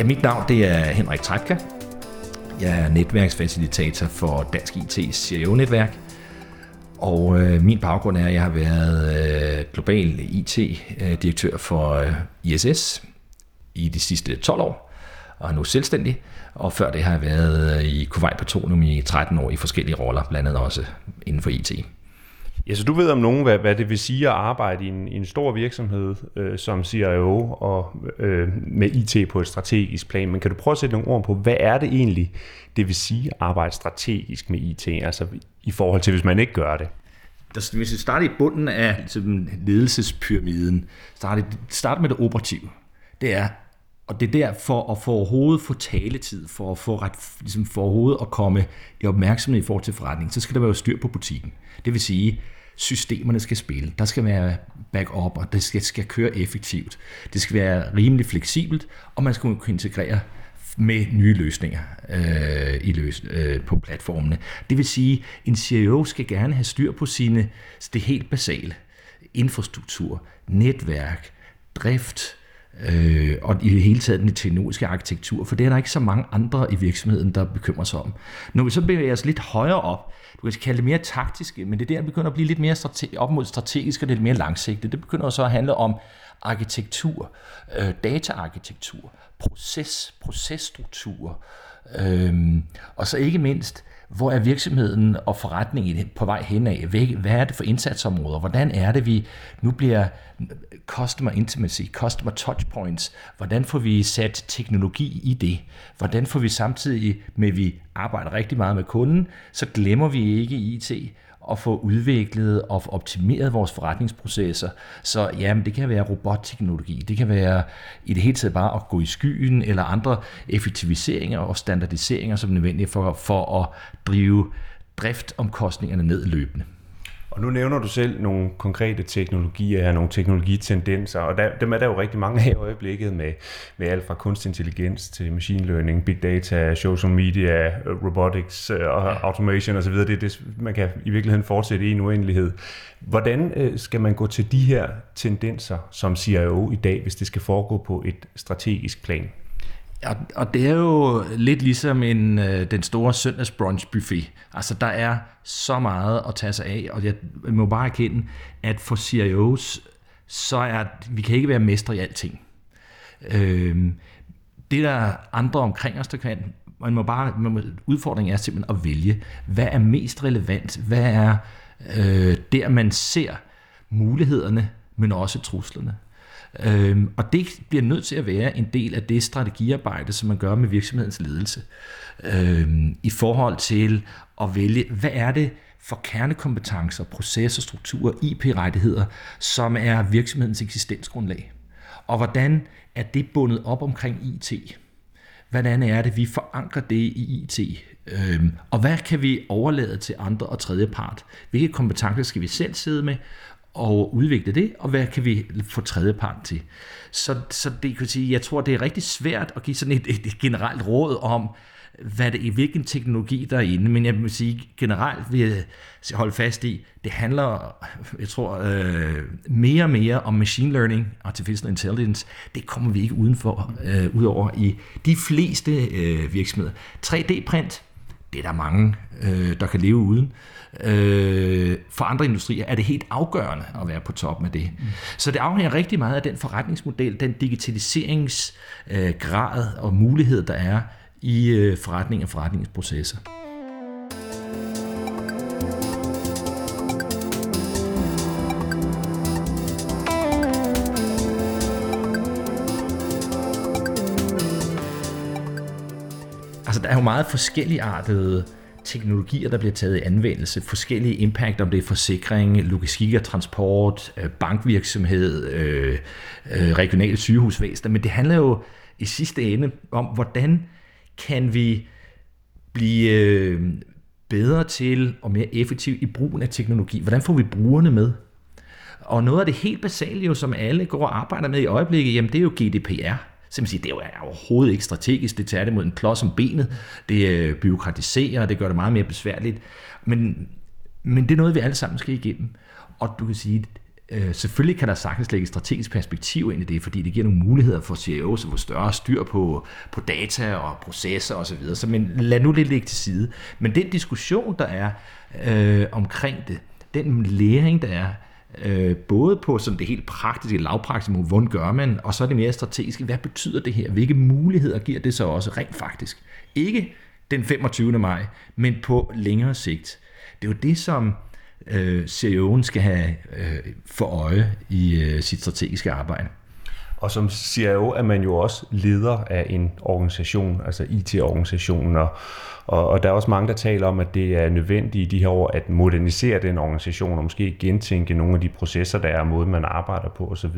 Ja, mit navn det er Henrik Trætka. Jeg er netværksfacilitator for Dansk IT's CIO-netværk. Og øh, min baggrund er, at jeg har været øh, global IT-direktør for øh, ISS i de sidste 12 år, og er nu selvstændig. Og før det har jeg været øh, i Kuwait Petroleum i 13 år i forskellige roller, blandt andet også inden for IT. Ja, så du ved om nogen, hvad, hvad det vil sige at arbejde i en, i en stor virksomhed øh, som CIO og øh, med IT på et strategisk plan. Men kan du prøve at sætte nogle ord på, hvad er det egentlig, det vil sige at arbejde strategisk med IT, altså i forhold til, hvis man ikke gør det? Der, hvis vi starter i bunden af ligesom, ledelsespyramiden, starter, starter med det operative. Det er, og det er der for at få overhovedet få taletid, for at få ret, ligesom for overhovedet at komme i opmærksomhed i forhold til forretningen, så skal der være styr på butikken. Det vil sige, systemerne skal spille. Der skal være backup, og det skal, skal køre effektivt. Det skal være rimelig fleksibelt, og man skal kunne integrere med nye løsninger øh, i løs, øh, på platformene. Det vil sige, en CIO skal gerne have styr på sine det helt basale. Infrastruktur, netværk, drift, øh, og i det hele taget den teknologiske arkitektur, for det er der ikke så mange andre i virksomheden, der bekymrer sig om. Når vi så bevæger os lidt højere op, du kan kalde det mere taktiske, men det er der, begynder at blive lidt mere strate- op mod strategisk og lidt mere langsigtet. Det begynder så at handle om arkitektur, øh, dataarkitektur, proces, processtruktur, øh, og så ikke mindst, hvor er virksomheden og forretningen på vej hen af? Hvad er det for indsatsområder? Hvordan er det, vi nu bliver customer intimacy, customer touchpoints? Hvordan får vi sat teknologi i det? Hvordan får vi samtidig med, at vi arbejder rigtig meget med kunden, så glemmer vi ikke IT, at få udviklet og optimeret vores forretningsprocesser. Så jamen, det kan være robotteknologi, det kan være i det hele taget bare at gå i skyen, eller andre effektiviseringer og standardiseringer, som er nødvendige for, for at drive driftomkostningerne ned løbende. Og nu nævner du selv nogle konkrete teknologier, nogle teknologitendenser, og der, dem er der jo rigtig mange af i øjeblikket med, med alt fra kunstig intelligens til machine learning, big data, social media, robotics øh, og automation osv. Det er det, man kan i virkeligheden fortsætte i en uendelighed. Hvordan øh, skal man gå til de her tendenser som CIO i dag, hvis det skal foregå på et strategisk plan? Og, og det er jo lidt ligesom en, øh, den store søndags buffet. Altså, der er så meget at tage sig af, og jeg må bare erkende, at for CIOs, så er vi kan ikke være mestre i alting. Øh, det der er andre omkring os, der kan, man må bare, man må, udfordringen er simpelthen at vælge, hvad er mest relevant, hvad er øh, der, man ser mulighederne, men også truslerne. Øhm, og det bliver nødt til at være en del af det strategiarbejde, som man gør med virksomhedens ledelse. Øhm, I forhold til at vælge, hvad er det for kernekompetencer, processer, strukturer, IP-rettigheder, som er virksomhedens eksistensgrundlag. Og hvordan er det bundet op omkring IT? Hvordan er det, vi forankrer det i IT? Øhm, og hvad kan vi overlade til andre og tredje part? Hvilke kompetencer skal vi selv sidde med? Og udvikle det, og hvad kan vi få tredjepart til. Så, så det kan sige, jeg tror, det er rigtig svært at give sådan et, et generelt råd om, hvad det er, hvilken teknologi der er inde, men jeg vil sige generelt vil jeg holde fast i, det handler, jeg tror, øh, mere og mere om machine learning, artificial intelligence, det kommer vi ikke udenfor, øh, udover i de fleste øh, virksomheder. 3D-print, det er der mange, øh, der kan leve uden. Øh, for andre industrier er det helt afgørende at være på top med det. Mm. Så det afhænger rigtig meget af den forretningsmodel, den digitaliseringsgrad øh, og mulighed, der er i øh, forretning og forretningsprocesser. Er jo meget forskelligartede teknologier, der bliver taget i anvendelse, forskellige impact, om det er forsikring, logistik og transport, øh, bankvirksomhed, øh, øh, regionale sygehusvæsener, men det handler jo i sidste ende om, hvordan kan vi blive øh, bedre til og mere effektiv i brugen af teknologi? Hvordan får vi brugerne med? Og noget af det helt basale, jo, som alle går og arbejder med i øjeblikket, jamen det er jo GDPR. Så man siger, det er jo overhovedet ikke strategisk, det tager det mod en klods om benet, det øh, byråkratiserer, det gør det meget mere besværligt. Men, men det er noget, vi alle sammen skal igennem. Og du kan sige, Øh, selvfølgelig kan der sagtens lægge strategisk perspektiv ind i det, fordi det giver nogle muligheder for CEOs at få større styr på, på data og processer osv. Så, videre. så men lad nu det ligge til side. Men den diskussion, der er øh, omkring det, den læring, der er, øh, både på sådan det helt praktiske, lavpraktiske, hvordan gør man, og så det mere strategiske, hvad betyder det her? Hvilke muligheder giver det så også rent faktisk? Ikke den 25. maj, men på længere sigt. Det er jo det, som øh, CEO'en skal have øh, for øje i øh, sit strategiske arbejde. Og som CIO er man jo også leder af en organisation, altså IT-organisationen, og, og, og der er også mange, der taler om, at det er nødvendigt i de her år at modernisere den organisation, og måske gentænke nogle af de processer, der er, måde man arbejder på osv.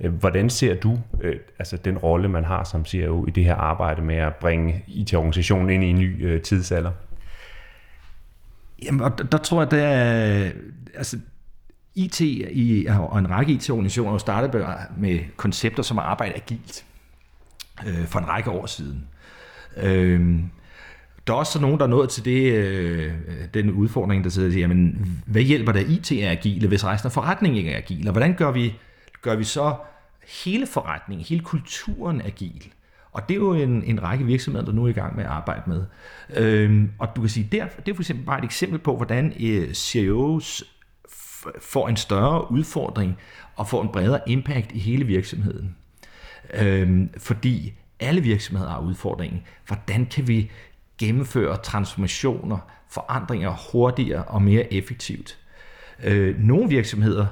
Øh, hvordan ser du øh, altså den rolle, man har som CIO i det her arbejde med at bringe IT-organisationen ind i en ny øh, tidsalder? Jamen, og der, der tror jeg, det er, altså, IT i, og en række IT-organisationer har startet med koncepter som at arbejde agilt øh, for en række år siden. Øh, der er også nogen, der er nået til det, øh, den udfordring, der sidder og siger, jamen, hvad hjælper der IT er agile, hvis resten af forretningen ikke er agil? Og hvordan gør vi, gør vi så hele forretningen, hele kulturen agil? Og det er jo en, en række virksomheder, der nu er i gang med at arbejde med. Øhm, og du kan sige, der, det er for eksempel bare et eksempel på, hvordan øh, CEOs får en større udfordring og får en bredere impact i hele virksomheden. Øhm, fordi alle virksomheder har udfordringen. Hvordan kan vi gennemføre transformationer, forandringer hurtigere og mere effektivt? Øh, nogle virksomheder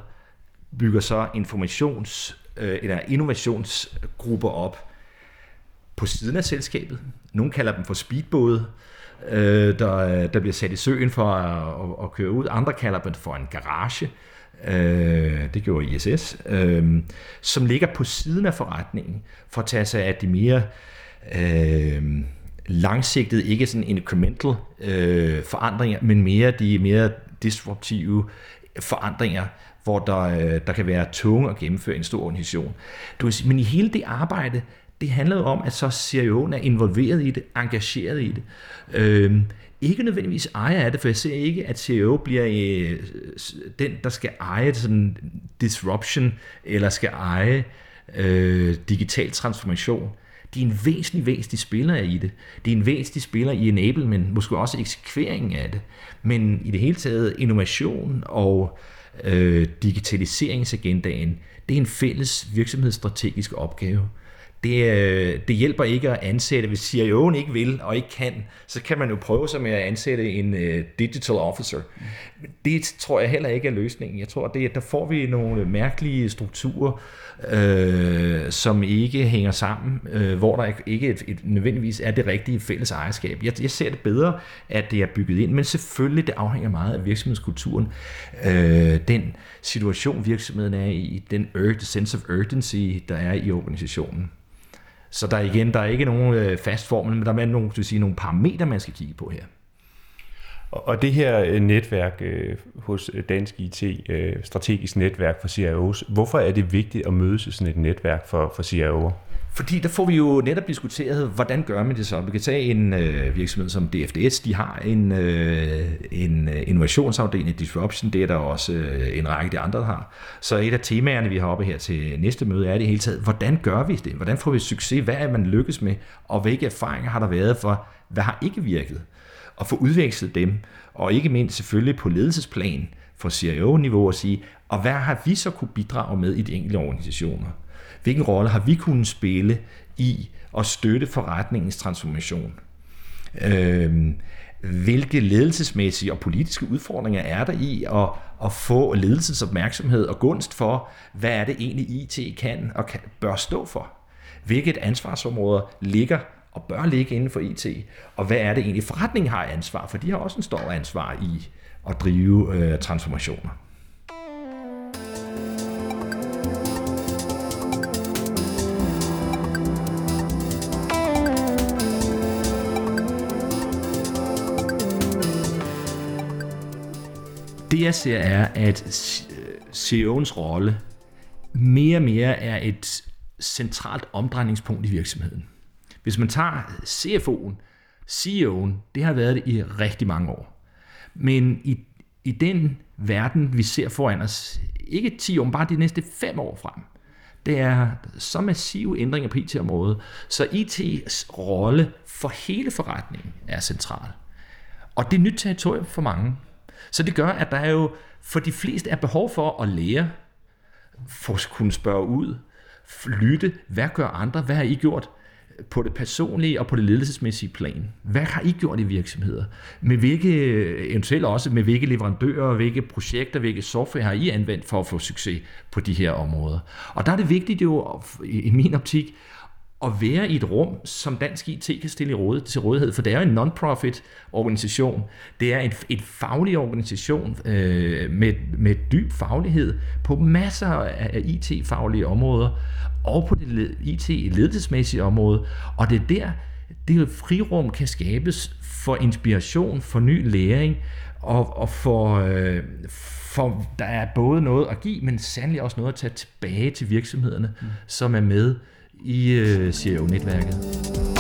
bygger så informations- øh, eller innovationsgrupper op, på siden af selskabet. Nogle kalder dem for speedbåde, øh, der, der bliver sat i søen for at, at, at køre ud. Andre kalder den for en garage. Øh, det gjorde ISS. Øh, som ligger på siden af forretningen for at tage sig af de mere øh, langsigtede, ikke sådan incremental øh, forandringer, men mere de mere disruptive forandringer, hvor der, øh, der kan være tunge at gennemføre en stor organisation. Du kan sige, men i hele det arbejde, det handler jo om, at så CIO'en er involveret i det, engageret i det. Øhm, ikke nødvendigvis ejer af det, for jeg ser ikke, at CEO bliver øh, den, der skal eje sådan disruption, eller skal eje øh, digital transformation. De er en væsentlig, væsentlig spiller i det. De er en væsentlig spiller i enablement, måske også eksekveringen af det. Men i det hele taget innovation og øh, digitaliseringsagendaen, det er en fælles virksomhedsstrategisk opgave det, øh, det hjælper ikke at ansætte, hvis CIO'en ikke vil og ikke kan, så kan man jo prøve sig med at ansætte en uh, digital officer. Det tror jeg heller ikke er løsningen. Jeg tror, det, der får vi nogle mærkelige strukturer, øh, som ikke hænger sammen, øh, hvor der ikke et, et, nødvendigvis er det rigtige fælles ejerskab. Jeg, jeg ser det bedre, at det er bygget ind, men selvfølgelig det afhænger meget af virksomhedskulturen. Øh, den situation, virksomheden er i, den ur- sense of urgency, der er i organisationen. Så der er igen, der er ikke nogen øh, fast formel, men der er nogle, sige, nogle parametre, man skal kigge på her. Og det her øh, netværk øh, hos øh, Dansk IT, strategisk netværk for CIOs, hvorfor er det vigtigt at mødes i sådan et netværk for, for CIO'er? Fordi der får vi jo netop diskuteret, hvordan gør man det så? Vi kan tage en øh, virksomhed som DFDS, de har en, øh, en øh, innovationsafdeling, Disruption, det er der også øh, en række de andre, der har. Så et af temaerne, vi har oppe her til næste møde, er det hele taget, hvordan gør vi det? Hvordan får vi succes? Hvad er man lykkes med? Og hvilke erfaringer har der været for, hvad har ikke virket? Og få udvekslet dem, og ikke mindst selvfølgelig på ledelsesplan, for CIO-niveau at sige, og hvad har vi så kunne bidrage med i de enkelte organisationer? Hvilken rolle har vi kunnet spille i at støtte forretningens transformation? Øh, hvilke ledelsesmæssige og politiske udfordringer er der i at, at få ledelsens opmærksomhed og gunst for, hvad er det egentlig IT kan og kan, bør stå for? Hvilket ansvarsområder ligger og bør ligge inden for IT, og hvad er det egentlig forretningen har ansvar for? De har også en stor ansvar i at drive øh, transformationer. Det jeg ser er, at CEO'ens øh, rolle mere og mere er et centralt omdrejningspunkt i virksomheden. Hvis man tager CFO'en, CEO'en, det har været det i rigtig mange år. Men i, i den verden, vi ser foran os, ikke 10 år, men bare de næste 5 år frem, det er så massive ændringer på IT-området, så IT's rolle for hele forretningen er central. Og det er nyt territorium for mange. Så det gør, at der er jo for de fleste er behov for at lære, for at kunne spørge ud, lytte, hvad gør andre, hvad har I gjort på det personlige og på det ledelsesmæssige plan. Hvad har I gjort i virksomheder? Med hvilke, eventuelt også med hvilke leverandører, hvilke projekter, hvilke software har I anvendt for at få succes på de her områder? Og der er det vigtigt jo, i min optik, at være i et rum, som Dansk IT kan stille i råd, til rådighed, for det er jo en non-profit organisation. Det er en, en faglig organisation øh, med, med dyb faglighed på masser af IT-faglige områder, og på det IT-ledelsesmæssige område. Og det er der, det frirum kan skabes for inspiration, for ny læring, og, og for, øh, for der er både noget at give, men sandelig også noget at tage tilbage til virksomhederne, mm. som er med i øh, CEO-netværket.